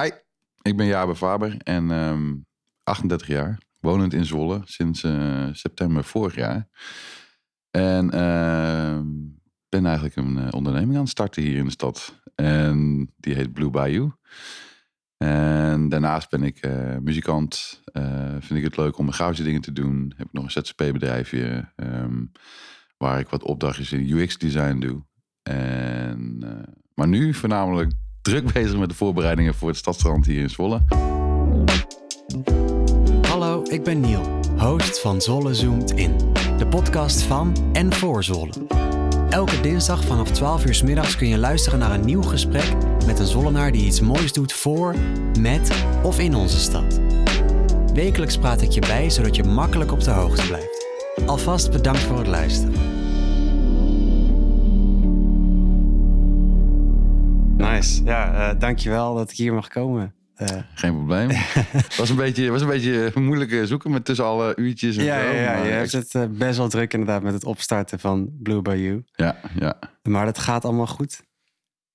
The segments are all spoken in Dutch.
Hi, ik ben Jabe Faber en ehm 38 jaar, wonend in Zwolle sinds eh, september vorig jaar. En ehm, ben eigenlijk een eh, onderneming aan het starten hier in de stad. En die heet Blue Bayou. En daarnaast ben ik eh, muzikant. Vind ik het leuk om grafische dingen te doen. Heb ik nog een ZZP-bedrijfje ehm, waar ik wat opdrachtjes in UX-design doe. En, maar nu voornamelijk druk bezig met de voorbereidingen voor het stadstrand hier in Zwolle. Hallo, ik ben Niel, host van Zwolle Zoomt In. De podcast van en voor Zwolle. Elke dinsdag vanaf 12 uur 's middags kun je luisteren naar een nieuw gesprek met een Zwollenaar die iets moois doet voor, met of in onze stad. Wekelijks praat ik je bij zodat je makkelijk op de hoogte blijft. Alvast bedankt voor het luisteren. Nice. Ja, uh, dankjewel dat ik hier mag komen. Uh, Geen probleem. Het was een beetje, was een beetje moeilijk zoeken met tussen alle uurtjes en ja, zo. ja, ja, je hebt het uh, best wel druk inderdaad met het opstarten van Blue Bayou. ja, ja. Maar dat gaat allemaal goed.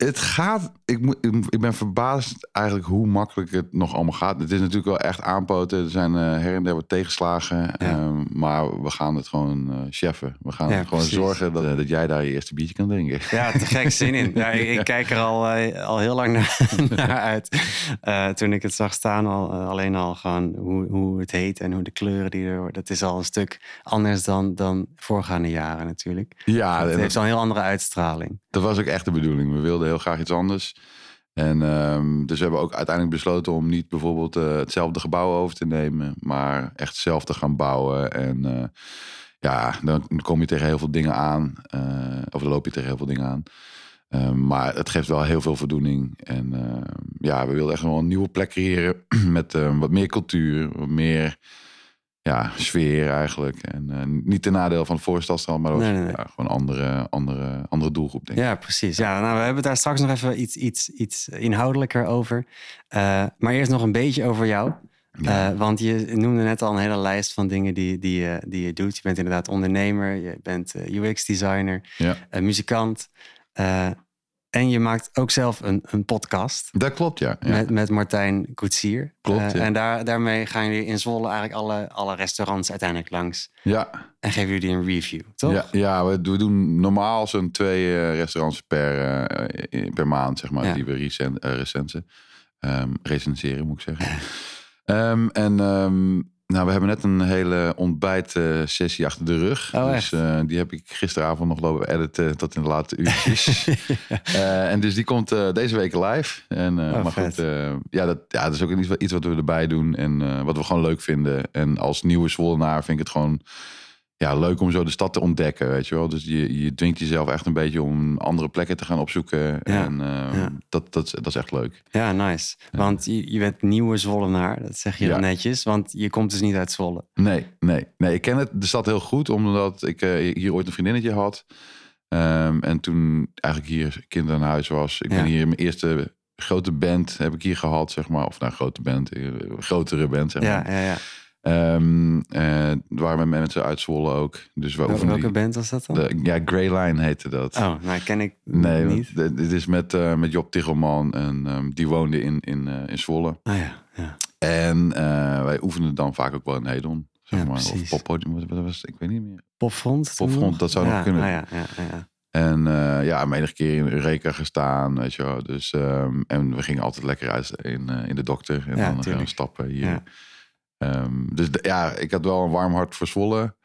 Het gaat, ik, ik- ben verbaasd eigenlijk hoe makkelijk het nog allemaal gaat. Het is natuurlijk wel echt aanpoten. Er zijn eh, her en der wat tegenslagen. ehm, maar we gaan het gewoon cheffen. We gaan Ja, gewoon precies. zorgen dat, dat jij daar je eerste biertje kan drinken. Ja, te gek zin in. Ja, ik, ik kijk er al, eh, al heel lang naar, naar uit. Toen ik het zag staan, al, alleen al gewoon hoe, hoe het heet en hoe de kleuren die er... Dat is al een stuk anders dan, dan voorgaande jaren natuurlijk. Ja, het heeft al een heel andere uitstraling. Dat was ook echt de bedoeling. We wilden heel graag iets anders. En ehm, dus we hebben ook uiteindelijk besloten om niet bijvoorbeeld eh, hetzelfde gebouw over te nemen, maar echt zelf te gaan bouwen. En eh, ja, dan kom je tegen heel veel dingen aan, eh, of dan loop je tegen heel veel dingen aan. Ehm, maar het geeft wel heel veel voldoening. En ehm, ja, we wilden echt wel een nieuwe plek creëren met wat meer cultuur, wat meer ja, sfeer eigenlijk. En eh, niet ten nadeel van de voorstadstrand, maar ook Nee, nee, nee. Ja, gewoon andere, andere, andere doelgroep, denk ik. Ja, precies. Ja, nou, we hebben het daar straks nog even iets, iets, iets inhoudelijker over. Eh, maar eerst nog een beetje over jou. Ja. Eh, want je noemde net al een hele lijst van dingen die, die, je- die je doet. Je bent inderdaad ondernemer, je bent UX-designer, Ja. muzikant. En je maakt ook zelf een, een podcast Dat klopt, ja. ja. met, met Martijn Koetsier. Klopt, Eh, ja. En daar, daarmee gaan jullie in Zwolle eigenlijk alle, alle restaurants uiteindelijk langs. ja. En geven jullie een review, toch? Ja, ja we, we doen normaal zo'n twee eh, restaurants per, eh, per maand, zeg maar, Ja. die we recen, eh, recensen. Ehm, recenseren, moet ik zeggen. Ehm, en ehm, nou, we hebben net een hele ontbijtsessie achter de rug. Oh, dus eh, die heb ik gisteravond nog lopen editen tot in de late uurtjes. Eh, en dus die komt eh, deze week live. En, Oh, maar vet. goed, ja, dat, ja, dat is ook iets, iets wat we erbij doen en wat we gewoon leuk vinden. En als nieuwe Zwollenaar vind ik het gewoon ja, leuk om zo de stad te ontdekken, weet je wel. Dus je, je dwingt jezelf echt een beetje om andere plekken te gaan opzoeken. Ja, En eh, ja. dat, dat, is- dat is echt leuk. Ja, nice. Want je, je bent nieuwe Zwollenaar, dat zeg je netjes. Want je komt dus niet uit Zwolle. Nee, nee, nee. Ik ken het, de stad heel goed, omdat ik eh, hier ooit een vriendinnetje had. Ehm, en toen eigenlijk hier kind aan huis was. Ik ben hier mijn eerste grote band heb ik hier gehad, zeg maar. Of nou, grote band, eh, grotere band, zeg maar. Ja, ja, ja. Ehm, eh, er waren mensen uit Zwolle ook. Dus we Welke die- band was dat dan? de, ja, Grey Line heette dat. Oh, nou ken ik Nee, niet. dit is met, eh, met Job Tichelman. En ehm, die woonde in, in, eh, in Zwolle. Ah ja, ja. En wij oefenden dan vaak ook wel in Hedon. Zeg Ja, maar. Of precies. poppodium, wat, wat was? Ik weet niet meer. Popfront? Popfront, dat zou nog kunnen. ah ja, ja, ja. En ja, menige keer in Eureka gestaan, weet je wel. Dus, ehm, en we gingen altijd lekker uit in, in de dokter. En Ja, dan gaan we stappen hier. Ja. Ehm, dus de- ja, ik had wel een warm hart voor Zwolle.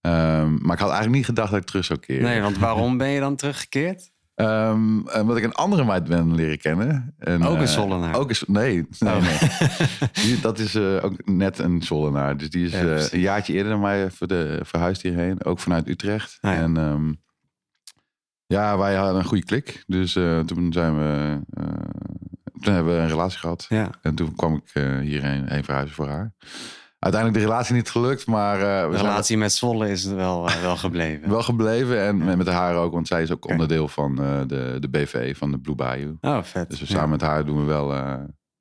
Ehm, maar ik had eigenlijk niet gedacht dat ik terug zou keren. Nee, want waarom ben je dan teruggekeerd? Ehm, omdat ik een andere meid ben leren kennen. En, Ook een eh, Zollenaar? Ook een, nee, nee, Oh. nee. Die, dat is eh, ook net een Zollenaar. Dus die is Ja, eh, een jaartje eerder dan mij voor de, verhuisd hierheen. Ook vanuit Utrecht. Ah, ja. En ja, wij hadden een goede klik. Dus eh, toen zijn we... toen hebben we een relatie gehad. Ja, En toen kwam ik eh, hierheen heen verhuizen voor haar. Uiteindelijk de relatie niet gelukt, maar we de relatie met Zwolle is wel, eh, wel gebleven. wel gebleven. En met- met haar ook, want zij is ook onderdeel van de, de BV, van de Blue Bayou. Oh, vet. Dus we Ja. samen met haar doen we wel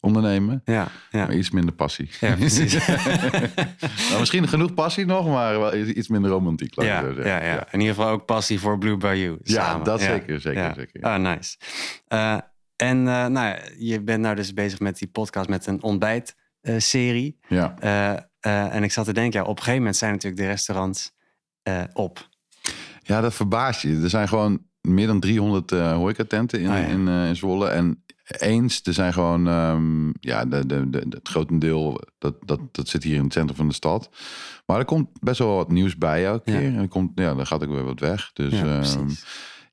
ondernemen. Ja, ja. Maar iets minder passie. ja precies. nou, misschien genoeg passie nog, maar wel iets minder romantiek. laat ja, ja, ja. In ieder geval ook passie voor Blue Bayou. Ja, dat zeker, zeker, zeker. Ah, nice. En uh, nou, je bent nou dus bezig met die podcast met een ontbijtserie. ja. Uh, en ik zat te denken, ja, op een gegeven moment zijn natuurlijk de restaurants op. Ja, dat verbaast je. Er zijn gewoon meer dan 300 uh, horecatenten in, Oh ja. in, eh, in Zwolle. En eens, er zijn gewoon, ehm, ja, de, de, de, het grotendeel, dat, dat, dat zit hier in het centrum van de stad. Maar er komt best wel wat nieuws bij elke Ja. keer. En er komt, ja, dan gaat ook weer wat weg. Dus Ja, precies.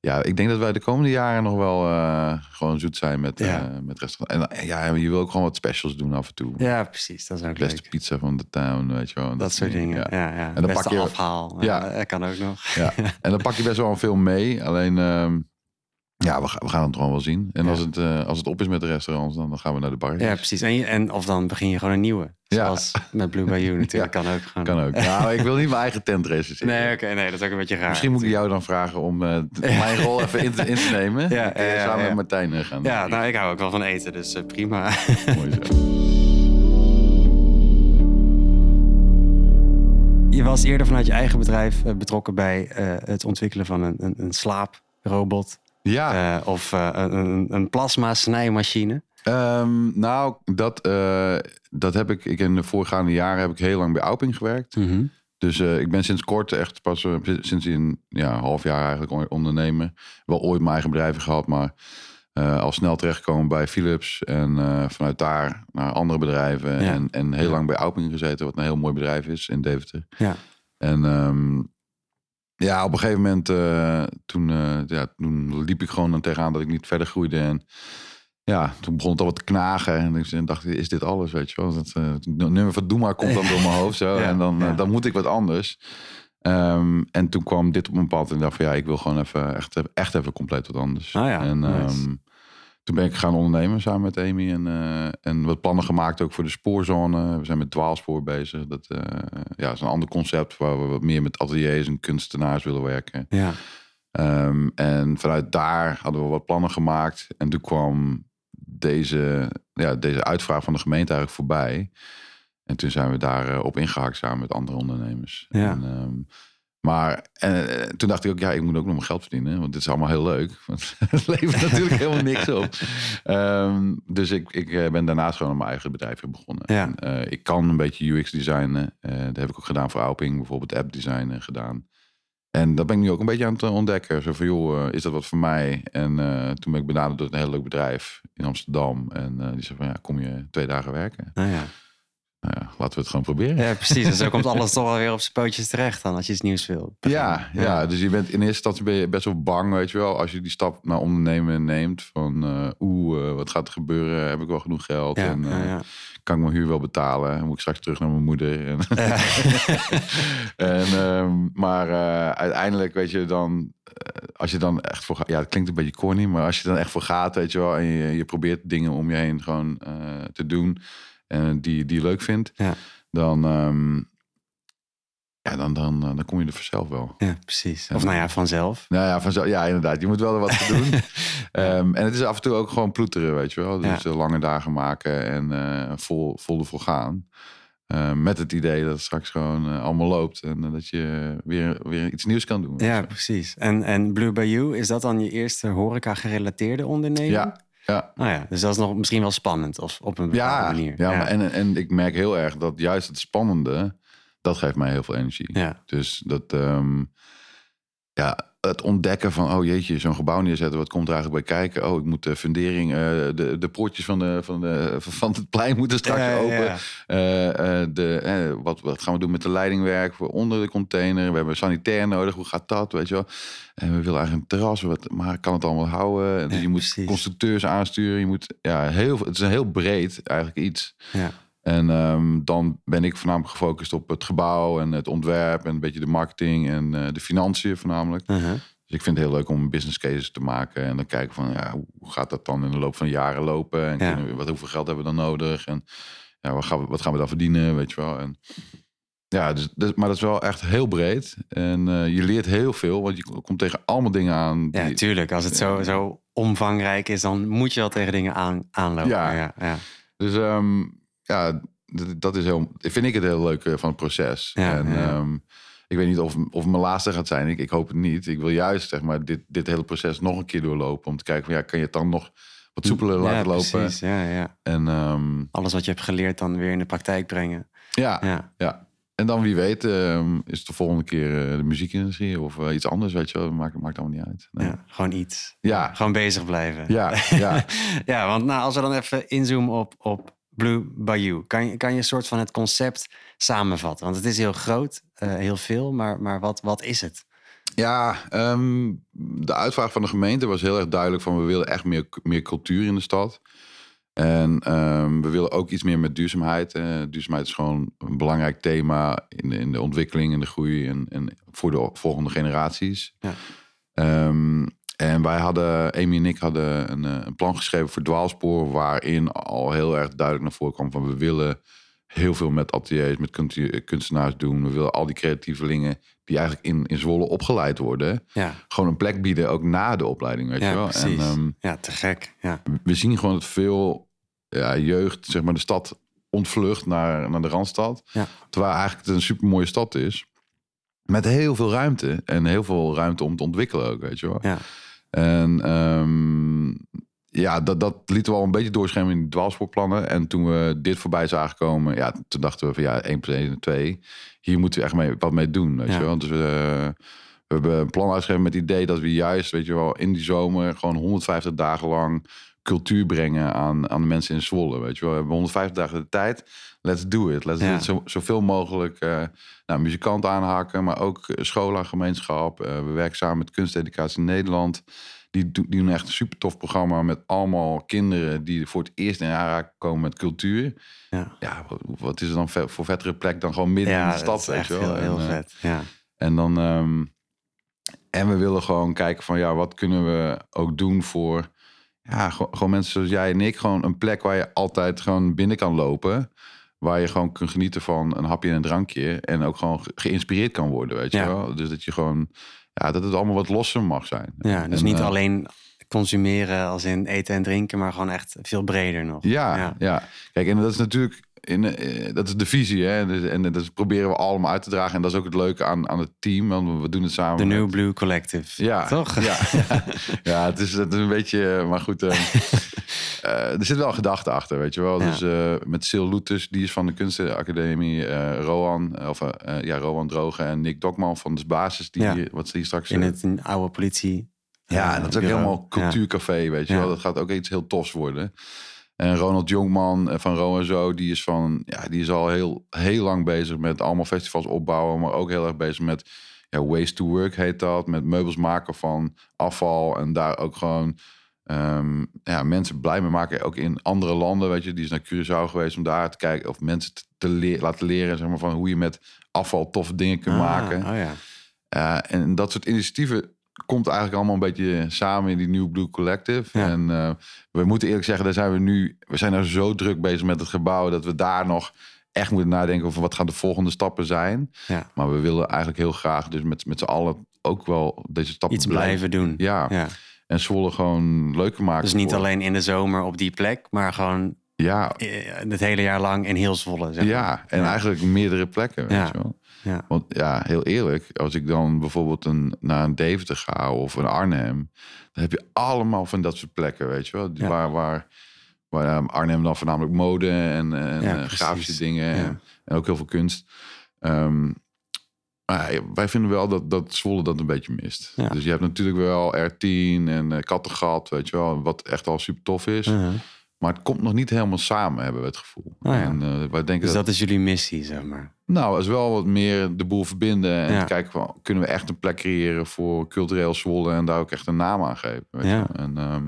Ja, ik denk dat wij de komende jaren nog wel eh, gewoon zoet zijn met, Ja. eh, met restaurant. En eh, ja, je wil ook gewoon wat specials doen af en toe. Ja, precies. Dat is ook Beste leuk. pizza van de town, weet je wel. En Dat soort dingen. Ja. Ja, ja. dan Beste pak je- afhaal. Ja. Ja. Dat kan ook nog. Ja, en dan pak je best wel veel mee. Alleen, ehm, ja, we, gaan- we gaan het gewoon wel zien. En Ja. als, het, eh, als het op is met de restaurants, dan, dan gaan we naar de bar. Ja, precies. En, je- en of dan begin je gewoon een nieuwe. Ja. Zoals met Blue Bayou natuurlijk. Kan ook gewoon. Kan ook. Nou, ik wil niet mijn eigen tent recenseren. Nee, oké. nee, dat is ook een beetje raar. Misschien moet ik jou dan vragen om eh, t- mijn rol even in te, in te nemen. Ja, En ja, ja, samen ja. met Martijn eh, gaan. Ja, nou, ik hou ook wel van eten, dus prima. Mooi zo. Je was eerder vanuit je eigen bedrijf betrokken bij het ontwikkelen van een, een, een slaaprobot. Ja, eh, of eh, een, een, plasma snijmachine. ehm, nou, dat, eh, dat heb ik, ik in de voorgaande jaren heb ik heel lang bij Auping gewerkt. Dus eh, ik ben sinds kort echt pas sinds een ja, half jaar eigenlijk on- ondernemer. Wel ooit mijn eigen bedrijven gehad, maar al snel terechtgekomen bij Philips. En vanuit daar naar andere bedrijven. Ja. En, en heel Ja. lang bij Auping gezeten, wat een heel mooi bedrijf is in Deventer. Ja. En ehm, ja, op een gegeven moment eh, toen, eh, ja, toen liep ik gewoon tegenaan dat ik niet verder groeide. En ja, toen begon het al wat te knagen. En ik dacht, is dit alles, weet je wel? Dat het nummer van Doe maar komt dan door mijn hoofd zo. Ja, en dan, ja. dan moet ik wat anders. Ehm, en toen kwam dit op mijn pad. En ik dacht van ja, ik wil gewoon even echt, echt even compleet wat anders. Ah ja, en nice. Toen ben ik gaan ondernemen samen met Amy. En, eh, en wat plannen gemaakt ook voor de spoorzone. We zijn met dwaalspoor bezig. Dat eh, ja, is een ander concept waar we wat meer met ateliers en kunstenaars willen werken. Ja. Ehm, en vanuit daar hadden we wat plannen gemaakt. En toen kwam deze, ja, deze uitvraag van de gemeente eigenlijk voorbij. En toen zijn we daar eh, op ingehakt samen met andere ondernemers. Ja. En, ehm, maar eh, toen dacht ik ook, ja, ik moet ook nog mijn geld verdienen. Want dit is allemaal heel leuk. Want het levert natuurlijk helemaal niks op. Ehm, dus ik, ik eh, ben daarnaast gewoon aan mijn eigen bedrijf begonnen. Ja. En, eh, ik kan een beetje UX designen. Eh dat heb ik ook gedaan voor Auping. Bijvoorbeeld app designen gedaan. En dat ben ik nu ook een beetje aan het ontdekken. Zo van, joh, is dat wat voor mij? En toen ben ik benaderd door een heel leuk bedrijf in Amsterdam. En die zei van, ja, kom je twee dagen werken? Nou ja. Nou ja, laten we het gewoon proberen. ja, precies. En zo komt alles toch wel weer op zijn pootjes terecht dan, als je iets nieuws wil. Ja, ja, dus je bent in eerste instantie ben je best wel bang, weet je wel, als je die stap naar ondernemen neemt. Van, eh oeh, eh, wat gaat er gebeuren? Heb ik wel genoeg geld? Ja, en eh, kan ik mijn huur wel betalen? Moet ik straks terug naar mijn moeder? En, Ja. en, ehm, maar uiteindelijk, weet je, dan, als je dan echt voor gaat, ja, het klinkt een beetje corny, maar als je dan echt voor gaat, weet je wel, en je, je probeert dingen om je heen gewoon te doen en die, die je leuk vindt, Ja. dan, ehm, ja, dan, dan, dan kom je er vanzelf wel. Ja, precies. Of nou ja, vanzelf. Nou ja, vanzelf, ja, inderdaad. Je moet wel er wat voor doen. Ehm, en het is af en toe ook gewoon ploeteren, weet je wel. Dus Ja. eh, lange dagen maken en eh, vol, vol ervoor gaan. Met het idee dat het straks gewoon eh, allemaal loopt. En eh, dat je weer, weer iets nieuws kan doen. Ja, precies. En, en Blue Bayou, is dat dan je eerste horeca-gerelateerde onderneming? Ja, ja. Nou ja, dus dat is nog misschien wel spannend of op een bepaalde Ja, manier. ja, Maar en, en ik merk heel erg dat juist het spannende, dat geeft mij heel veel energie. ja. Dus dat, ehm, ja, het ontdekken van, oh jeetje, zo'n gebouw neerzetten, wat komt er eigenlijk bij kijken? Oh, ik moet de fundering, eh, de, de poortjes van, de, van, de, van het plein moeten straks Ja, open. ja. Eh, eh, de, wat, wat gaan we doen met de leidingwerk voor onder de container? We hebben sanitair nodig, hoe gaat dat, weet je wel? En we willen eigenlijk een terras, wat, maar kan het allemaal houden? En dus Ja, je moet precies. constructeurs aansturen, je moet, ja, heel, het is een heel breed eigenlijk iets. Ja. En ehm, dan ben ik voornamelijk gefocust op het gebouw en het ontwerp en een beetje de marketing en eh, de financiën voornamelijk. Uh-huh. Dus ik vind het heel leuk om business cases te maken en dan kijken van ja, hoe gaat dat dan in de loop van jaren lopen en Ja. kunnen we- wat, hoeveel geld hebben we dan nodig en ja, wat, gaan we, wat gaan we dan verdienen, weet je wel. En, ja, dus, dus- maar dat is wel echt heel breed en eh, je leert heel veel, want je komt tegen allemaal dingen aan. Ja, tuurlijk. Als het zo, zo omvangrijk is, dan moet je wel tegen dingen aan, aanlopen. Ja. ja, ja. Dus ehm, ja, dat, is heel, vind ik het heel leuk eh, van het proces. Ja, en ja. ehm, ik weet niet of, of het mijn laatste gaat zijn. Ik, ik hoop het niet. Ik wil juist zeg maar, dit, dit hele proces nog een keer doorlopen. Om te kijken, van, ja, kan je het dan nog wat soepeler laten ja, lopen. Precies, ja, ja. En ehm, Alles wat je hebt geleerd dan weer in de praktijk brengen. ja, ja. Ja, En dan wie weet ehm, is het de volgende keer eh, de muziekindustrie of eh, iets anders, weet je wel. Maakt, maakt allemaal niet uit. Nee. ja, gewoon iets. Ja, Gewoon bezig blijven. ja, ja. ja, want nou, als we dan even inzoomen op, op Blue Bayou, kan je, kan je een soort van het concept samenvatten? Want het is heel groot, eh, heel veel, maar, maar wat, wat is het? Ja, ehm, de uitvraag van de gemeente was heel erg duidelijk van we willen echt meer, meer cultuur in de stad. En ehm, we willen ook iets meer met duurzaamheid. Eh, duurzaamheid is gewoon een belangrijk thema in de, in de ontwikkeling en de groei en, en voor de volgende generaties. Ja. Ehm, en wij hadden, Amy en ik hadden een, eh, een plan geschreven voor dwaalspoor, waarin al heel erg duidelijk naar voren kwam van we willen heel veel met ateliers, met kunst- kunstenaars doen. We willen al die creatievelingen die eigenlijk in, in Zwolle opgeleid worden, Ja, gewoon een plek bieden, ook na de opleiding, weet je ja wel. precies. En ehm, ja, te gek. Ja, we zien gewoon dat veel ja, jeugd, zeg maar, de stad ontvlucht naar, naar de Randstad. Ja. Terwijl eigenlijk het een supermooie stad is. Met heel veel ruimte. En heel veel ruimte om te ontwikkelen ook, weet je wel. ja, En ehm, ja, dat, dat lieten we al een beetje doorschemeren in die dwaalspoorplannen. En toen we dit voorbij zagen komen, ja, toen dachten we van ja, 1 plus 1 en 2. Hier moeten we echt mee, wat mee doen, weet Ja. je wel. Dus we, we hebben een plan uitgegeven met het idee dat we juist, weet je wel, in die zomer gewoon 150 dagen lang cultuur brengen aan, aan de mensen in Zwolle, weet je wel. We hebben 150 dagen de tijd. Let's do it. Let's Ja. do it. Zo, zoveel mogelijk eh nou, muzikanten aanhaken, maar ook eh, scholen, gemeenschap. Eh, we werken samen met Kunsteducatie Nederland. Die, die doen echt een super tof programma met allemaal kinderen die voor het eerst in aanraking komen met cultuur. ja. Ja, wat, wat is er dan voor vettere plek dan gewoon midden in ja de stad, is weet echt je wel. heel, heel en, vet. Ja, en dan. ehm, en we willen gewoon kijken van ja, wat kunnen we ook doen voor. Ja, gewoon, mensen zoals jij en ik. Gewoon een plek waar je altijd gewoon binnen kan lopen. Waar je gewoon kunt genieten van een hapje en een drankje. En ook gewoon ge- geïnspireerd kan worden, weet je Ja. wel. Dus dat je gewoon. Ja, dat het allemaal wat losser mag zijn. ja dus En, niet eh, alleen consumeren als in eten en drinken, maar gewoon echt veel breder nog. Ja, Ja. ja. Kijk, en dat is natuurlijk. In, eh, dat is de visie, hè? Dus- En dat proberen we allemaal uit te dragen. En dat is ook het leuke aan, aan het team, want we doen het samen. De met- New Blue Collective. Ja, Toch? Ja, ja. ja het, is, het is een beetje, maar goed. eh, eh, er zit wel gedachte achter, weet je wel. Ja. Dus eh, met Sil Loetes, die is van de Kunstenacademie. eh eh, of eh, ja, Rohan Droge en Nick Dokman van de basis, die Ja. wat ze hier straks. In eh, het een oude politie. ja, eh, en dat is ook bureau. helemaal cultuurcafé, weet je wel. Dat gaat ook iets heel tofs worden. En Ronald Jongman eh, van Ro en Zo, die is van, ja, die is al heel, heel lang bezig met allemaal festivals opbouwen, maar ook heel erg bezig met ja, waste to work heet dat, met meubels maken van afval en daar ook gewoon ehm, ja, mensen blij mee maken, ook in andere landen, weet je. Die is naar Curaçao geweest om daar te kijken of mensen te, laten leren, zeg maar, van hoe je met afval toffe dingen kunt Ah, maken. Oh ja. Ja, en dat soort initiatieven komt eigenlijk allemaal een beetje samen in die New Blue Collective. Ja. En eh, we moeten eerlijk zeggen, daar zijn we nu, we zijn nou zo druk bezig met het gebouw dat we daar nog echt moeten nadenken over wat gaan de volgende stappen zijn. Ja. Maar we willen eigenlijk heel graag dus met, met z'n allen ook wel deze stappen Iets blijven doen. Ja. ja. En Zwolle gewoon leuker maken. Dus niet voor- alleen in de zomer op die plek, maar gewoon Ja, eh, het hele jaar lang in heel Zwolle. Zeg maar. ja, en Ja. eigenlijk meerdere plekken. Weet je wel. Ja. Want ja, heel eerlijk, als ik dan bijvoorbeeld een, naar een Deventer ga of een Arnhem, dan heb je allemaal van dat soort plekken, weet je wel. Ja. Waar, waar, waar eh, Arnhem dan voornamelijk mode en, en Ja, eh, grafische dingen en, en ook heel veel kunst. Ehm, maar wij vinden wel dat, dat Zwolle dat een beetje mist. Dus je hebt natuurlijk wel R10 en eh, Kattengat, weet je wel, wat echt al super tof is. Uh-huh. Maar het komt nog niet helemaal samen, hebben we het gevoel. Oh ja. En eh, wij denken Dus dat, dat is jullie missie, zeg maar. nou, is wel wat meer de boel verbinden. En Ja. kijken van, kunnen we echt een plek creëren voor cultureel Zwolle en daar ook echt een naam aan geven. Weet Ja. je? En ehm,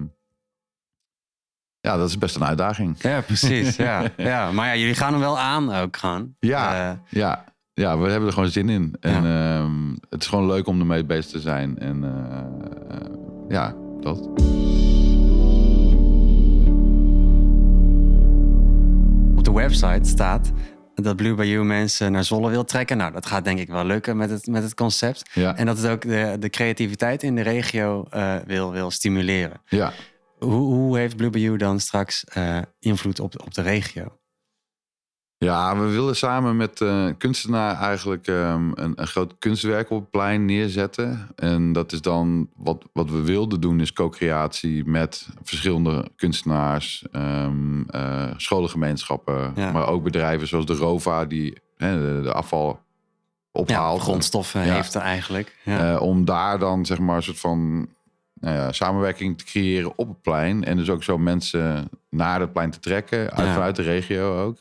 ja, dat is best een uitdaging. Ja, precies. ja. Ja. Maar ja, jullie gaan hem wel aan ook gewoon. Ja, Eh, ja, ja, we hebben er gewoon zin in. En ehm, het is gewoon leuk om ermee bezig te zijn. En eh, ja, dat. De website staat dat Blue Bayou mensen naar Zwolle wil trekken. Nou, dat gaat denk ik wel lukken met het, met het concept. Ja, En dat het ook de, de creativiteit in de regio eh, wil, wil stimuleren. ja. Hoe, hoe heeft Blue Bayou dan straks eh, invloed op, op de regio? Ja, we willen samen met uh, kunstenaar eigenlijk um, een, een, groot kunstwerk op het plein neerzetten. En dat is dan wat, wat we wilden doen, is co-creatie met verschillende kunstenaars, um, uh, scholengemeenschappen, ja. maar ook bedrijven zoals de Rova, die hè, de, afval ophaalt. Ja, grondstoffen heeft er eigenlijk. Ja. Uh, om daar dan zeg maar een soort van nou ja, samenwerking te creëren op het plein. En dus ook zo mensen naar het plein te trekken, uit, vanuit de regio ook.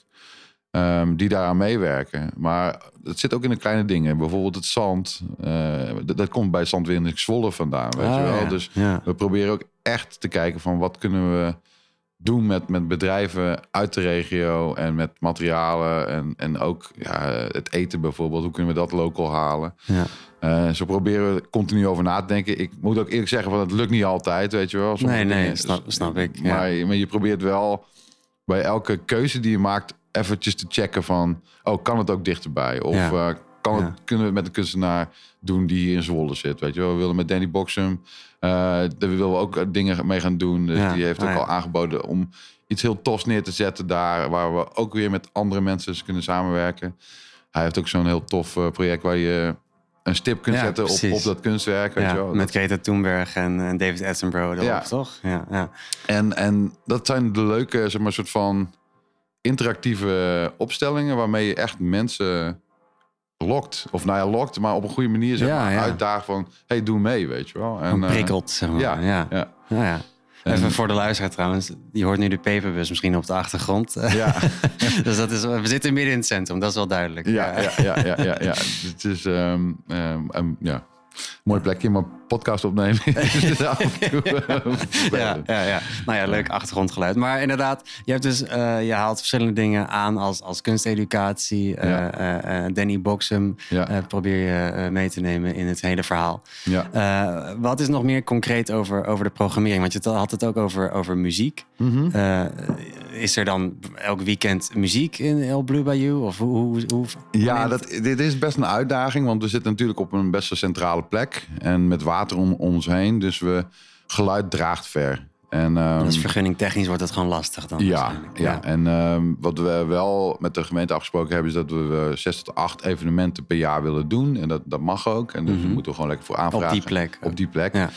Um, die daaraan meewerken. Maar het zit ook in de kleine dingen. Bijvoorbeeld het zand. Uh, dat, komt bij Zandwinning Zwolle vandaan. Weet je Ah, wel? ja. Dus Ja. we proberen ook echt te kijken van wat kunnen we doen met, met bedrijven uit de regio en met materialen en, en ook ja, het eten bijvoorbeeld. Hoe kunnen we dat local halen? Ja. Eh, zo proberen we continu over na te denken. Ik moet ook eerlijk zeggen, van het lukt niet altijd, weet je wel. Sommige Nee, nee, snap- snap ik, ja. Maar, maar je probeert wel bij elke keuze die je maakt eventjes te checken van... oh, kan het ook dichterbij? Of Ja. eh, kan het, Ja. kunnen we het met een kunstenaar doen die hier in Zwolle zit? Weet je wel? We willen met Danny Boxum... eh, daar willen we ook dingen mee gaan doen. Dus Ja. die heeft ook Ah, al aangeboden om iets heel tofs neer te zetten daar... waar we ook weer met andere mensen kunnen samenwerken. Hij heeft ook zo'n heel tof eh, project waar je een stip kunt Ja, zetten op, op dat kunstwerk. Weet Ja, je wel? met Greta Thunberg en, en David Attenborough erop, Ja. toch? Ja, ja. En, en dat zijn de leuke, zeg maar, soort van interactieve opstellingen waarmee je echt mensen lokt. Of nou ja, lokt, maar op een goede manier zeg Ja, maar, ja. uitdaagt van, hey, doe mee, weet je wel. En, eh, prikkeld, zeg maar. ja, Ja, ja. ja. ja. En- Even voor de luisteraar trouwens. Je hoort nu de peperbus misschien op de achtergrond. ja, dus dat is, we zitten midden in het centrum, dat is wel duidelijk. ja, ja, ja, ja, ja, ja. Het is, ehm, ja, mooi plekje, maar podcast opnemen en toe eh, ja, ja, ja. Nou ja, leuk achtergrondgeluid. Maar inderdaad, je, hebt dus, eh, je haalt verschillende dingen aan als, als kunsteducatie. Ja. eh, Danny Boxum Ja. probeer je mee te nemen in het hele verhaal. Ja. Wat is nog meer concreet over, over de programmering? Want je had het ook over, over muziek. Mhm. Is er dan elk weekend muziek in El Blue Bayou? Of hoe, hoe, hoe Ja, dat, dit is best een uitdaging, want we zitten natuurlijk op een best wel centrale plek en met water om ons heen, dus we geluid draagt ver. En, dat is vergunning technisch wordt het gewoon lastig dan. ja, waarschijnlijk. ja, en ehm, wat we wel met de gemeente afgesproken hebben, is dat we zes tot acht evenementen per jaar willen doen. En dat, dat mag ook. En dus daar moeten we gewoon lekker voor aanvragen. Op die plek. Op die plek. Ja.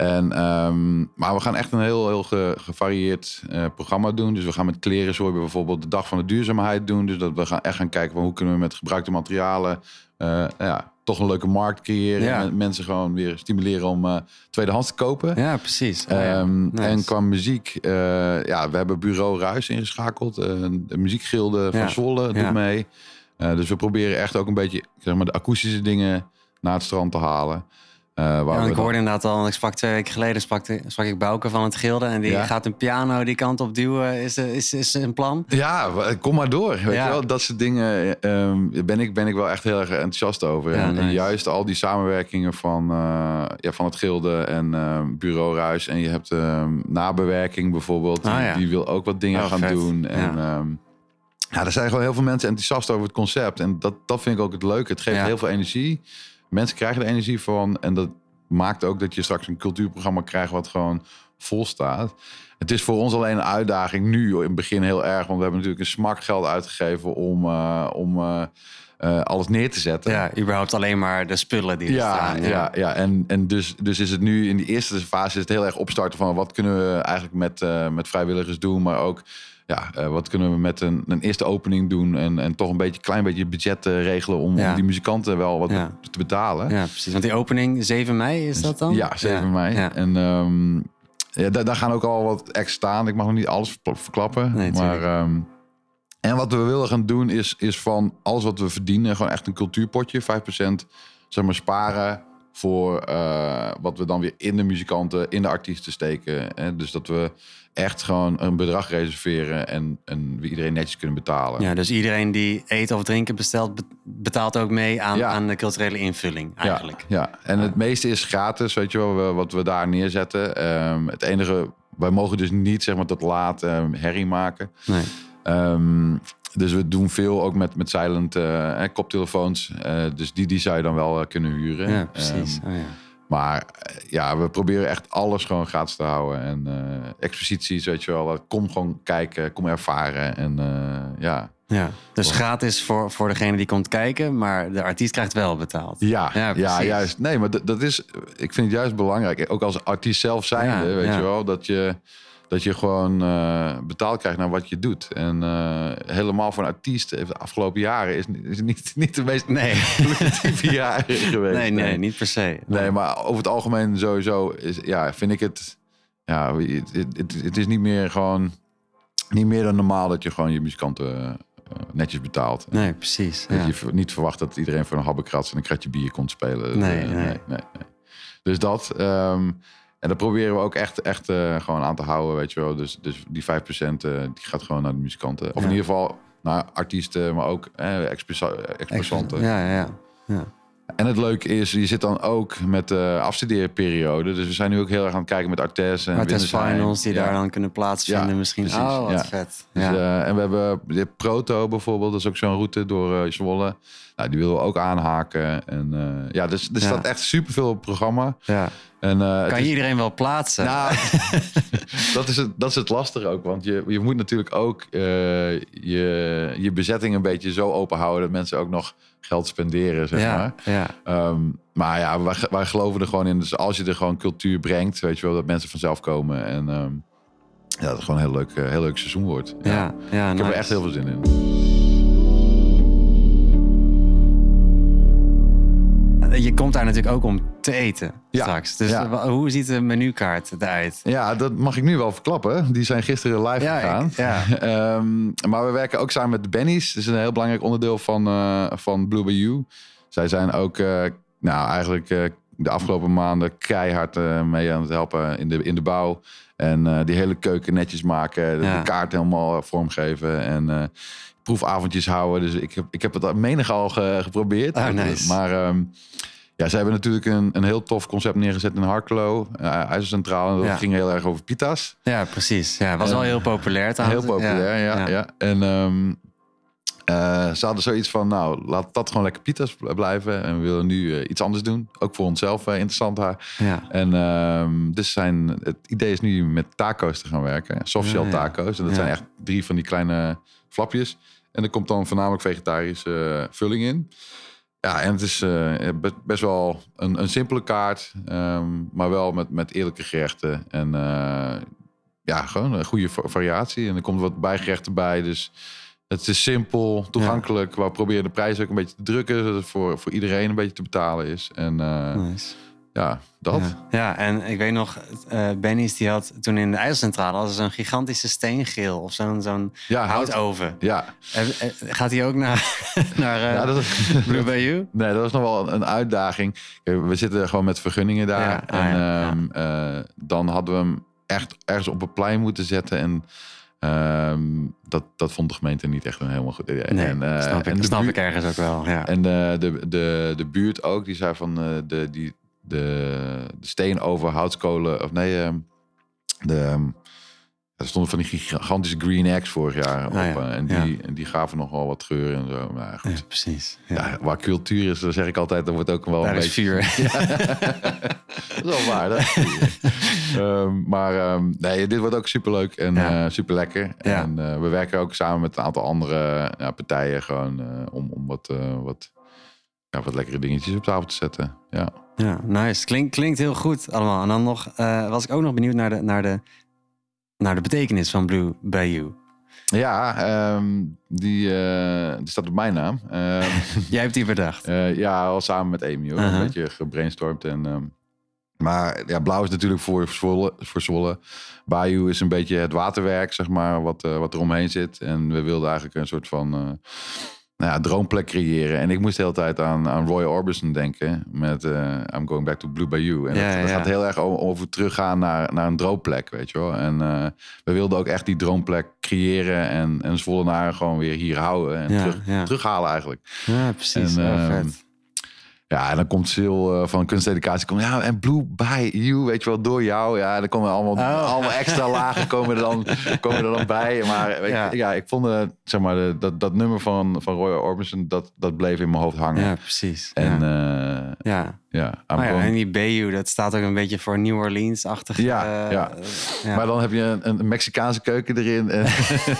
En, ehm, maar we gaan echt een heel, heel ge- gevarieerd eh, programma doen. Dus we gaan met kleren bijvoorbeeld de dag van de duurzaamheid doen. Dus dat we gaan echt gaan kijken van hoe kunnen we met gebruikte materialen eh, ja, toch een leuke markt creëren. Ja. En mensen gewoon weer stimuleren om eh, tweedehands te kopen. Ja, precies. Oh, ja. Ehm, Nice. En qua muziek, ja, we hebben Bureau Ruis ingeschakeld. De muziekgilde van Ja. Zwolle doet mee. Dus we proberen echt ook een beetje zeg maar, de akoestische dingen naar het strand te halen. Ja, we ik hoorde inderdaad al, ik sprak twee weken geleden sprak, sprak ik Bouke van het Gilde. En die Ja. gaat een piano die kant op duwen, is, is, is een plan. Ja, kom maar door. Weet Ja. je wel? Dat soort dingen ehm, ben, ik, ben ik wel echt heel erg enthousiast over. En, nice. juist al die samenwerkingen van, eh, ja, van het Gilde en ehm, Bureau Ruis. En je hebt ehm, nabewerking bijvoorbeeld. Ah, die, wil ook wat dingen Oh, gaan vet. doen. En, Ja. er zijn gewoon heel veel mensen enthousiast over het concept. En dat, dat vind ik ook het leuke. Het geeft heel veel energie. Mensen krijgen er energie van. En dat maakt ook dat je straks een cultuurprogramma krijgt wat gewoon vol staat. Het is voor ons alleen een uitdaging nu in het begin heel erg. Want we hebben natuurlijk een smak geld uitgegeven om, eh, om eh, eh, alles neer te zetten. Ja, überhaupt alleen maar de spullen die er Ja, staan. ja, ja, en, en dus, dus is het nu in die eerste fase is het heel erg opstarten van wat kunnen we eigenlijk met, met vrijwilligers doen, maar ook ja, eh, wat kunnen we met een, een eerste opening doen en, en toch een beetje klein beetje budget eh, regelen om, Ja. om die muzikanten wel wat Ja. te betalen. Ja, precies. Want die opening 7 mei is dat dan? Ja, 7 mei. En ehm, ja, daar, daar gaan ook al wat extra staan. Ik mag nog niet alles verkla- verklappen. Nee, maar, ehm, en wat we willen gaan doen is, is van alles wat we verdienen... gewoon echt een cultuurpotje. 5% zeg maar, sparen voor eh, wat we dan weer in de muzikanten, in de artiesten steken. Hè? Dus dat we echt gewoon een bedrag reserveren... en, en we iedereen netjes kunnen betalen. Ja, dus iedereen die eten of drinken bestelt, be- betaalt ook mee aan, Ja. aan de culturele invulling eigenlijk. Ja, ja. en het meeste is gratis, weet je wel, we- wat we daar neerzetten. Ehm, het enige, wij mogen dus niet zeg maar tot laat ehm, herrie maken. Nee. Ehm, dus we doen veel ook met, met silent eh, koptelefoons. Eh, dus die, die zou je dan wel eh, kunnen huren. Ja, precies. Oh, ja. Maar eh, ja, we proberen echt alles gewoon gratis te houden. En eh exposities, weet je wel. Kom gewoon kijken, kom ervaren. En eh, ja, Ja, dus gratis voor, voor degene die komt kijken, maar de artiest krijgt wel betaald. Ja, Ja, juist. Nee, maar dat, is, ik vind het juist belangrijk. Ook als artiest zelf zijnde, Ja, weet je wel, dat je, dat je gewoon eh, betaald krijgt naar wat je doet. En eh, helemaal voor een artiest heeft de afgelopen jaren is, is niet, niet de meest Nee. lucratieve jaren geweest. Nee, nee, niet per se. Nee, maar over het algemeen sowieso is, ja, vind ik het. Ja, het, het, het- is niet meer gewoon. Niet meer dan normaal dat je gewoon je muzikanten eh, netjes betaalt. Nee, precies. Dat Ja. je niet verwacht dat iedereen voor een habbekrats en een kratje bier komt spelen. Nee, Eh, nee. nee, nee. Dus dat. ehm, en dat proberen we ook echt, echt eh, gewoon aan te houden, weet je wel. Dus, dus die 5% eh, die gaat gewoon naar de muzikanten. Of Ja. in ieder geval naar artiesten, maar ook eh, exposanten. Ja, ja, ja. En het leuke is, je zit dan ook met de afstudeerperiode. Dus we zijn nu ook heel erg aan het kijken met Artes en Winnersheim. finals die Ja. daar dan kunnen plaatsvinden Ja, misschien. precies, oh, wat ja. vet. Dus, Ja. eh, en we hebben de Proto bijvoorbeeld, dat is ook zo'n route door Zwolle. Nou, die willen we ook aanhaken. En ja, dus er Ja. staat echt superveel op het programma. ja. En, eh, Kan is- je iedereen wel plaatsen? Nou, dat, is het, dat is het lastige ook. Want je, je moet natuurlijk ook eh, je, je bezetting een beetje zo open houden... dat mensen ook nog geld spenderen, zeg maar. ja. Ehm, maar ja, wij, wij geloven er gewoon in. Dus als je er gewoon cultuur brengt, weet je wel, dat mensen vanzelf komen. En ehm, ja, dat het gewoon een heel leuk, eh, heel leuk seizoen wordt. Ja. Ja, ja, Ik heb er echt heel veel zin in. Je komt daar natuurlijk ook om te eten Ja, straks. Dus ja. wa- hoe ziet de menukaart eruit? Ja, dat mag ik nu wel verklappen. Die zijn gisteren live Ja, gegaan. ik- ja. Ehm, maar we werken ook samen met de Bennies. Dat is een heel belangrijk onderdeel van, eh, van Blue Bayou. Zij zijn ook, eh, nou eigenlijk eh, de afgelopen maanden keihard eh, mee aan het helpen in de, in de bouw. En eh, die hele keuken netjes maken. De, de kaart helemaal vormgeven. En eh, proefavondjes houden. Dus ik heb, ik heb het menig al ge- geprobeerd. Nice. Maar ehm, ja, ze hebben natuurlijk een, een heel tof concept neergezet in Harkelo. Uh, IJzercentraal. En dat Ja. ging heel erg over pita's. Ja, precies. Ja, was Eh, wel heel populair. Heel populair, ja. ja, ja. En ehm, eh, ze hadden zoiets van, nou, laat dat gewoon lekker pita's bl- blijven. En we willen nu eh, iets anders doen. Ook voor onszelf eh, interessant daar. Ja. En ehm, dus zijn, het idee is nu met taco's te gaan werken. Softshell Ja, ja. taco's. En dat Ja. zijn echt drie van die kleine flapjes. En er komt dan voornamelijk vegetarische eh, vulling in. Ja, en het is eh, be- best wel een, een simpele kaart. ehm, maar wel met, met eerlijke gerechten. En eh, ja, gewoon een goede va- variatie. En er komt wat bijgerechten bij. Dus het is simpel, toegankelijk. We proberen de prijs ook een beetje te drukken. Zodat het voor, voor iedereen een beetje te betalen is. En eh, Nice. Ja, dat. Ja. ja, en ik weet nog, eh Benny's die had toen in de IJsselcentrale hadden zo'n gigantische steengeel of zo'n zo'n Ja, hout. houtoven. Ja, Eh, eh, Gaat hij ook naar, naar eh ja dat is, Blue Bayou? Nee, dat was nog wel een, uitdaging. We zitten gewoon met vergunningen daar. Ah, en ehm, eh, dan hadden we hem echt ergens op een plein moeten zetten. En ehm, dat, dat vond de gemeente niet echt een helemaal goed idee. Nee, en, snap, ik, en snap ik ergens ook wel. Ja. En de, de, de, de buurt ook, die zei van de, die, de, de steen over houtskolen. Of nee, ehm, de, ehm, er stonden van die gigantische green eggs vorig jaar op. Ah, ja, eh, en, die, en die gaven nogal wat geur en zo. Maar goed. Ja, precies. Waar cultuur is, dan zeg ik altijd, dan wordt ook wel Daar een is beetje... vuur. Dat is wel waar, dat is. Ehm, maar nee, dit wordt ook superleuk en Ja. eh super lekker. En eh, we werken ook samen met een aantal andere partijen gewoon om, om wat, wat, ja, wat lekkere dingetjes op tafel te zetten. Ja. Ja, nice. Klink, klinkt heel goed allemaal. En dan nog, eh, was ik ook nog benieuwd naar de, naar de, naar de betekenis van Blue Bayou. Ja, ehm, die, eh, die staat op mijn naam. Ehm, Jij hebt die bedacht. Eh, ja, al samen met Amy hoor. Uh-huh. Een beetje gebrainstormd. En, ehm, maar ja, blauw is natuurlijk voor Zwolle. Voor Zwolle. Bayou is een beetje het waterwerk, zeg maar, wat, wat er omheen zit. En we wilden eigenlijk een soort van nou ja, droomplek creëren. En ik moest de hele tijd aan, aan Roy Orbison denken. Met eh, I'm going back to Blue Bayou. En Ja, dat, dat ja. gaat heel erg over teruggaan naar, naar een droomplek, weet je wel. En eh, we wilden ook echt die droomplek creëren. En, en Zwollenaren gewoon weer hier houden. En terug, terughalen eigenlijk. Ja, precies. En, ehm, vet. Ja, en dan komt Sil eh, van kunsteducatie. Komt, ja, en Blue by you, weet je wel, door jou. Ja, dan komen allemaal, Oh. allemaal extra lagen komen er, dan, komen er dan bij. Maar weet je, Ja. ja. ik vond eh, zeg maar, de, dat, dat nummer van, van Roy Orbison, dat, dat bleef in mijn hoofd hangen. Ja, precies. En ja. eh, ja. Ja, Oh en die Bayou, dat staat ook een beetje voor New Orleans-achtig. Ja, eh, ja. ja. Maar dan heb je een, een Mexicaanse keuken erin. En,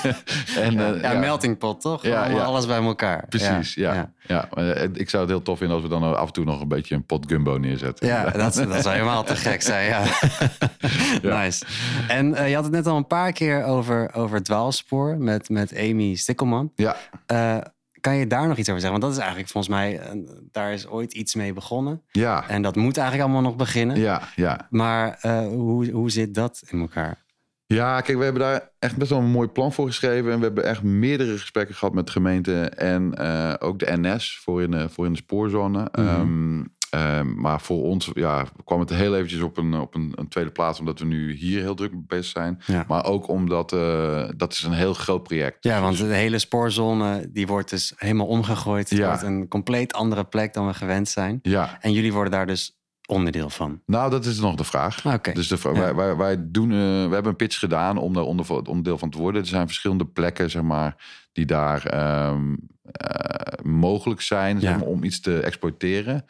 en, eh, ja, melting pot, toch? Alles bij elkaar. Precies, ja. ja. Eh, Ik zou het heel tof vinden als we dan af en toe nog een beetje een pot gumbo neerzetten. Ja, dat, dat zou helemaal te gek zijn, ja. Nice. En eh, je had het net al een paar keer over, over dwaalspoor met, met Amy Stikkelman. Ja, Eh, kan je daar nog iets over zeggen? Want dat is eigenlijk volgens mij, eh, daar is ooit iets mee begonnen. ja, En dat moet eigenlijk allemaal nog beginnen. ja, ja. Maar eh, hoe, hoe zit dat in elkaar? Ja, kijk, we hebben daar echt best wel een mooi plan voor geschreven. En we hebben echt meerdere gesprekken gehad met de gemeente en eh, ook de NS voor in de, voor in de spoorzone. Mhm. Ehm, ehm, maar voor ons ja, kwam het heel eventjes op, een, op een, een tweede plaats, omdat we nu hier heel druk bezig zijn. Ja. Maar ook omdat eh, dat is een heel groot project. Ja, want de hele spoorzone die wordt dus helemaal omgegooid. Het Ja. wordt een compleet andere plek dan we gewend zijn. Ja, En jullie worden daar dus onderdeel van. nou, dat is nog de vraag. Oké. Dus de, Ja. wij, wij, wij doen, eh, we hebben een pitch gedaan om daar onder, onderdeel van te worden. Er zijn verschillende plekken, zeg maar, die daar ehm, eh, mogelijk zijn zeg Ja. maar, om iets te exploiteren.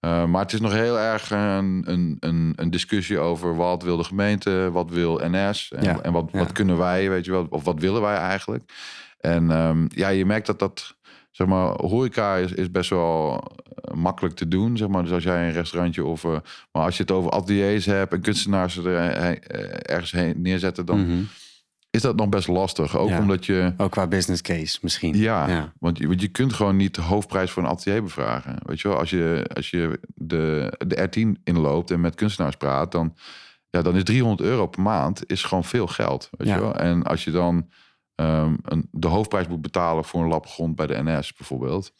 Eh, maar het is nog heel erg een, een, een, discussie over wat wil de gemeente, wat wil NS en, Ja, en wat, ja. wat kunnen wij, weet je wel, of wat willen wij eigenlijk. En ehm, ja, je merkt dat dat, zeg maar, horeca is, is best wel eh, makkelijk te doen, zeg maar. Dus als jij een restaurantje of, eh, maar als je het over ateliers hebt en kunstenaars er ergens heen neerzetten, dan Mhm. Is dat nog best lastig. Ook Ja. omdat je, Ook qua business case misschien. ja, Ja. Want, je, want je kunt gewoon niet de hoofdprijs voor een atelier bevragen. Weet je wel, als je, als je de, de R10 inloopt en met kunstenaars praat, dan, ja, dan is 300 euro per maand is gewoon veel geld. Weet Ja. je wel? En als je dan ehm, een, de hoofdprijs moet betalen voor een lap grond bij de NS bijvoorbeeld.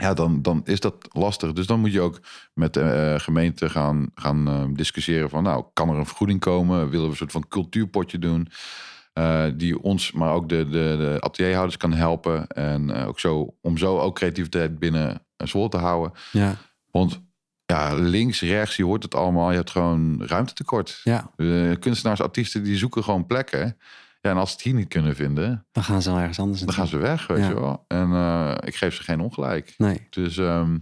Ja, dan, dan is dat lastig. Dus dan moet je ook met de eh, gemeente gaan, gaan eh, discussiëren van... nou, kan er een vergoeding komen? Willen we een soort van cultuurpotje doen? Eh, die ons, maar ook de, de, de atelierhouders kan helpen. En eh, ook zo, om zo ook creativiteit binnen een Zwolle te houden. Ja. Want ja, links, rechts, je hoort het allemaal. Je hebt gewoon ruimtetekort. ja, De kunstenaars, artiesten, die zoeken gewoon plekken. Ja, en als ze het hier niet kunnen vinden, dan gaan ze wel ergens anders dan gaan ze weg, weet Ja. je wel. En eh, ik geef ze geen ongelijk. Nee. Dus ehm,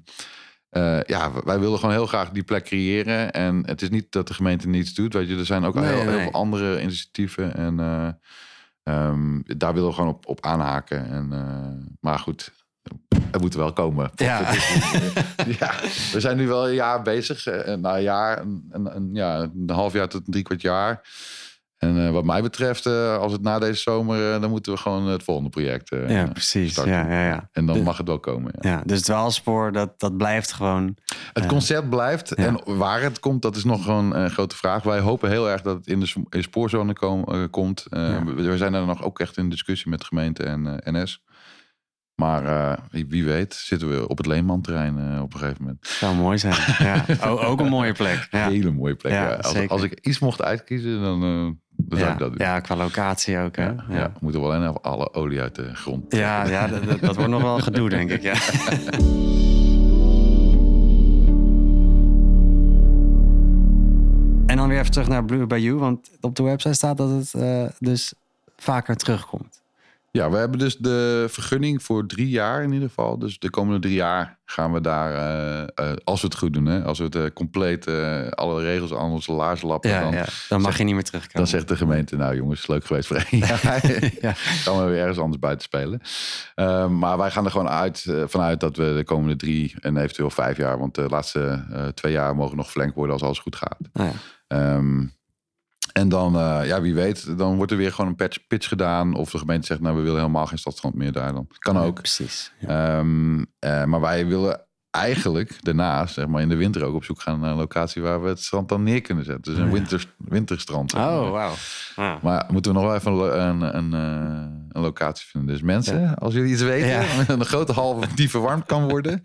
eh, ja, wij willen gewoon heel graag die plek creëren. En het is niet dat de gemeente niets doet. Weet je, er zijn ook al Nee, heel, heel nee. veel andere initiatieven. En eh, ehm, daar willen we gewoon op, op aanhaken. En, eh, maar goed, het moet wel komen. Ja. ja, we zijn nu wel een jaar bezig. Na een jaar, een, een, een- ja, een half jaar tot een drie kwart jaar. En eh, wat mij betreft, eh, als het na deze zomer, eh, dan moeten we gewoon het volgende project. Ja, precies. starten. Ja, ja, ja. En dan De- mag het wel komen. Ja. ja, dus dwaalspoor, dat, dat blijft gewoon... Het concept blijft. Ja. En waar het komt, dat is nog gewoon een grote vraag. Wij hopen heel erg dat het in de, spoorzone kom- komt. Ja. we, zijn daar nog ook echt in discussie met de gemeente en NS. Maar eh, wie, weet zitten we op het Leenman-terrein eh, op een gegeven moment. zou mooi zijn. Ja. O- ook een mooie plek. Ja. Hele mooie plek. Ja, Ja, Als, als ik iets mocht uitkiezen, dan, dan zou ik dat doen. ja, qua locatie ook. Hè? Ja, we moeten wel alleen alle olie uit de grond. Ja, ja dat, dat- dat wordt nog wel gedoe, denk ik. Ja. En dan weer even terug naar Blue Bayou, want op de website staat dat het dus vaker terugkomt. Ja, we hebben dus de vergunning voor drie jaar in ieder geval. Dus de komende drie jaar gaan we daar, eh, eh, als we het goed doen, hè, als we het eh, compleet alle regels aan onze laars lappen, Ja, dan, ja, dan mag je niet meer terugkomen. dan zegt de gemeente, nou jongens, leuk geweest voor één jaar. Ja. Gaan we weer ergens anders buiten spelen. Eh, maar wij gaan er gewoon uit, vanuit dat we de komende drie en eventueel vijf jaar, want de laatste twee jaar mogen nog verlengd worden als alles goed gaat. Nou ja. Ehm, en dan, eh, ja, wie weet, dan wordt er weer gewoon een patch, pitch gedaan. Of de gemeente zegt, nou, we willen helemaal geen stadstrand meer daar dan. Kan Ja, ook. precies. Ja. Ehm, eh, maar wij willen eigenlijk daarnaast, zeg maar in de winter ook op zoek gaan naar een locatie waar we het strand dan neer kunnen zetten. Dus een winter, winterstrand. zeg maar. Oh, wauw. Ah. Maar moeten we nog wel even een, een, een, eh, een locatie vinden. Dus mensen, als jullie iets weten, een grote hal die verwarmd kan worden.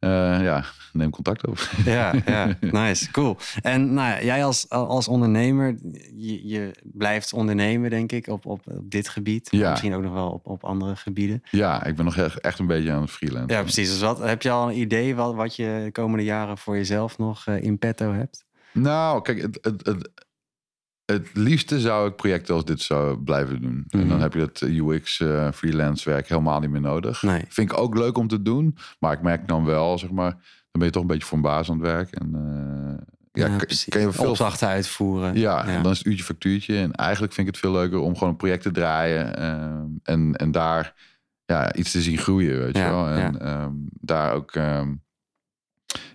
ja, neem contact op. Ja, ja, nice, cool. En nou jij als, als ondernemer, je, je blijft ondernemen, denk ik, op, op, op dit gebied. Ja. Misschien ook nog wel op, op andere gebieden. Ja, ik ben nog echt, echt een beetje aan het freelancen. Ja, precies. Dus wat, heb je al een idee wat, wat je de komende jaren voor jezelf nog eh, in petto hebt? Nou, kijk, het, het, het, het liefste zou ik projecten als dit zou blijven doen. En Mhm. dan heb je het UX eh, freelance werk helemaal niet meer nodig. Nee. Vind ik ook leuk om te doen. Maar ik merk dan wel, zeg maar, ben je toch een beetje voor een baas aan het werk. En eh, ja, kan- precies. kan je veel Opdrachten uitvoeren. Ja, en dan is het uurtje factuurtje. En eigenlijk vind ik het veel leuker om gewoon een project te draaien. ehm, en, en daar ja, iets te zien groeien, weet je Ja, wel. En ja. ehm, daar ook ehm,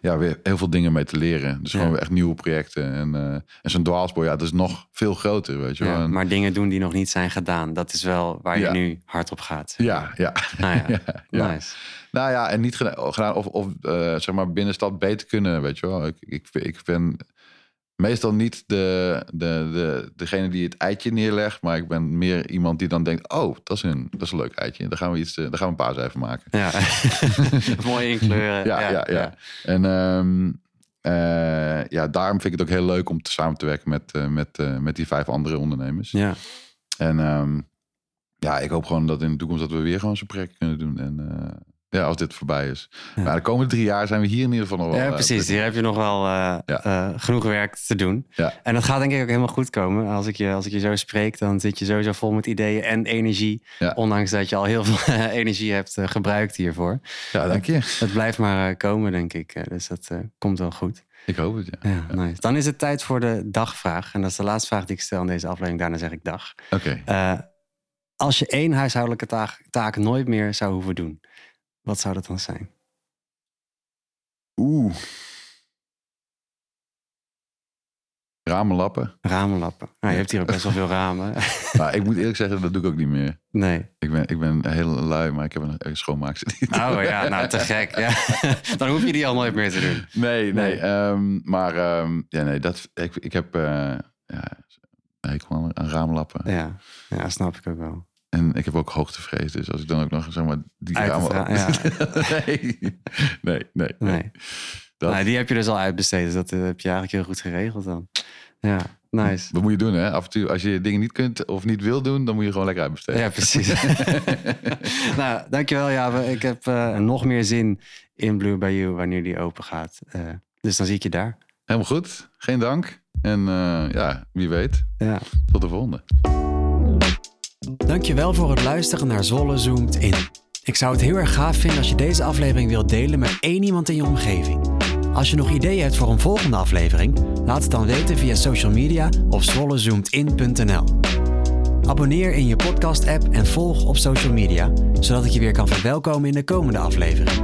ja, weer heel veel dingen mee te leren. Dus Ja. gewoon weer echt nieuwe projecten. En, eh, en zo'n dwaalspoor, ja, dat is nog veel groter, weet je wel. Ja, En- maar dingen doen die nog niet zijn gedaan. Dat is wel waar je Ja. nu hard op gaat. ja, ja. Nou ja, ja, ja. nice. Nou ja, en niet gedaan, of, of eh, zeg maar binnenstad beter kunnen, weet je wel. Ik, ik, ik ben meestal niet de, de, de, degene die het eitje neerlegt, maar ik ben meer iemand die dan denkt, oh, dat is een, dat is een leuk eitje. Daar gaan we iets, eh, daar gaan we een paas even maken. Ja, mooi inkleuren. Ja, ja, ja. En ehm, eh, ja, daarom vind ik het ook heel leuk om te samen te werken met, met, met die vijf andere ondernemers. Ja. En ehm, ja, ik hoop gewoon dat in de toekomst dat we weer gewoon zo'n project kunnen doen. En ja, als dit voorbij is. Ja. Maar de komende drie jaar zijn we hier in ieder geval nog wel. Ja, eh, precies. Hier heb je nog wel eh, Ja. eh, genoeg werk te doen. Ja. En dat gaat denk ik ook helemaal goed komen. Als ik, je, als ik je zo spreek, dan zit je sowieso vol met ideeën en energie. Ondanks dat je al heel veel energie hebt gebruikt hiervoor. Ja, dank je. Het blijft maar komen, denk ik. Dus dat komt wel goed. Ik hoop het, ja. Ja, nice. Dan is het tijd voor de dagvraag. En dat is de laatste vraag die ik stel in deze aflevering. Daarna zeg ik dag. Oké. Als je één huishoudelijke taak, taak nooit meer zou hoeven doen, wat zou dat dan zijn? Oeh. Ramen lappen. Ramen lappen. Nou, je hebt hier ook best wel veel ramen. Maar ik moet eerlijk zeggen, dat doe ik ook niet meer. nee. Ik ben, ik ben heel lui, maar ik heb een, een schoonmaakster. Oh ja, nou te gek. Ja. Dan hoef je die al nooit meer te doen. Nee, nee. Nee. ehm, maar ehm, ja, nee, dat, ik, ik heb uh, ja, hekel aan, aan raamlappen. Ja. ja, snap ik ook wel. En ik heb ook hoogtevrees, dus als ik dan ook nog zeg maar die ramen... ra- nee, nee, nee, Nee. Dat, Nou, die heb je dus al uitbesteed. Dus dat eh, heb je eigenlijk heel goed geregeld dan. Ja, nice. Wat moet je doen, hè? Af en toe, als je dingen niet kunt of niet wil doen, dan moet je gewoon lekker uitbesteden. Ja, precies. nou, dankjewel Jabe. Ik heb eh, nog meer zin in Blue Bayou wanneer die open gaat. Eh, dus dan zie ik je daar. Helemaal goed. Geen dank. En uh, ja, wie weet. Ja. Tot de volgende. Dankjewel voor het luisteren naar Zolle Zoomt In. Ik zou het heel erg gaaf vinden als je deze aflevering wilt delen met één iemand in je omgeving. Als je nog ideeën hebt voor een volgende aflevering, laat het dan weten via social media of zwollezoomedin.nl. Abonneer in je podcast-app en volg op social media, zodat ik je weer kan verwelkomen in de komende aflevering.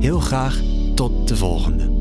Heel graag tot de volgende.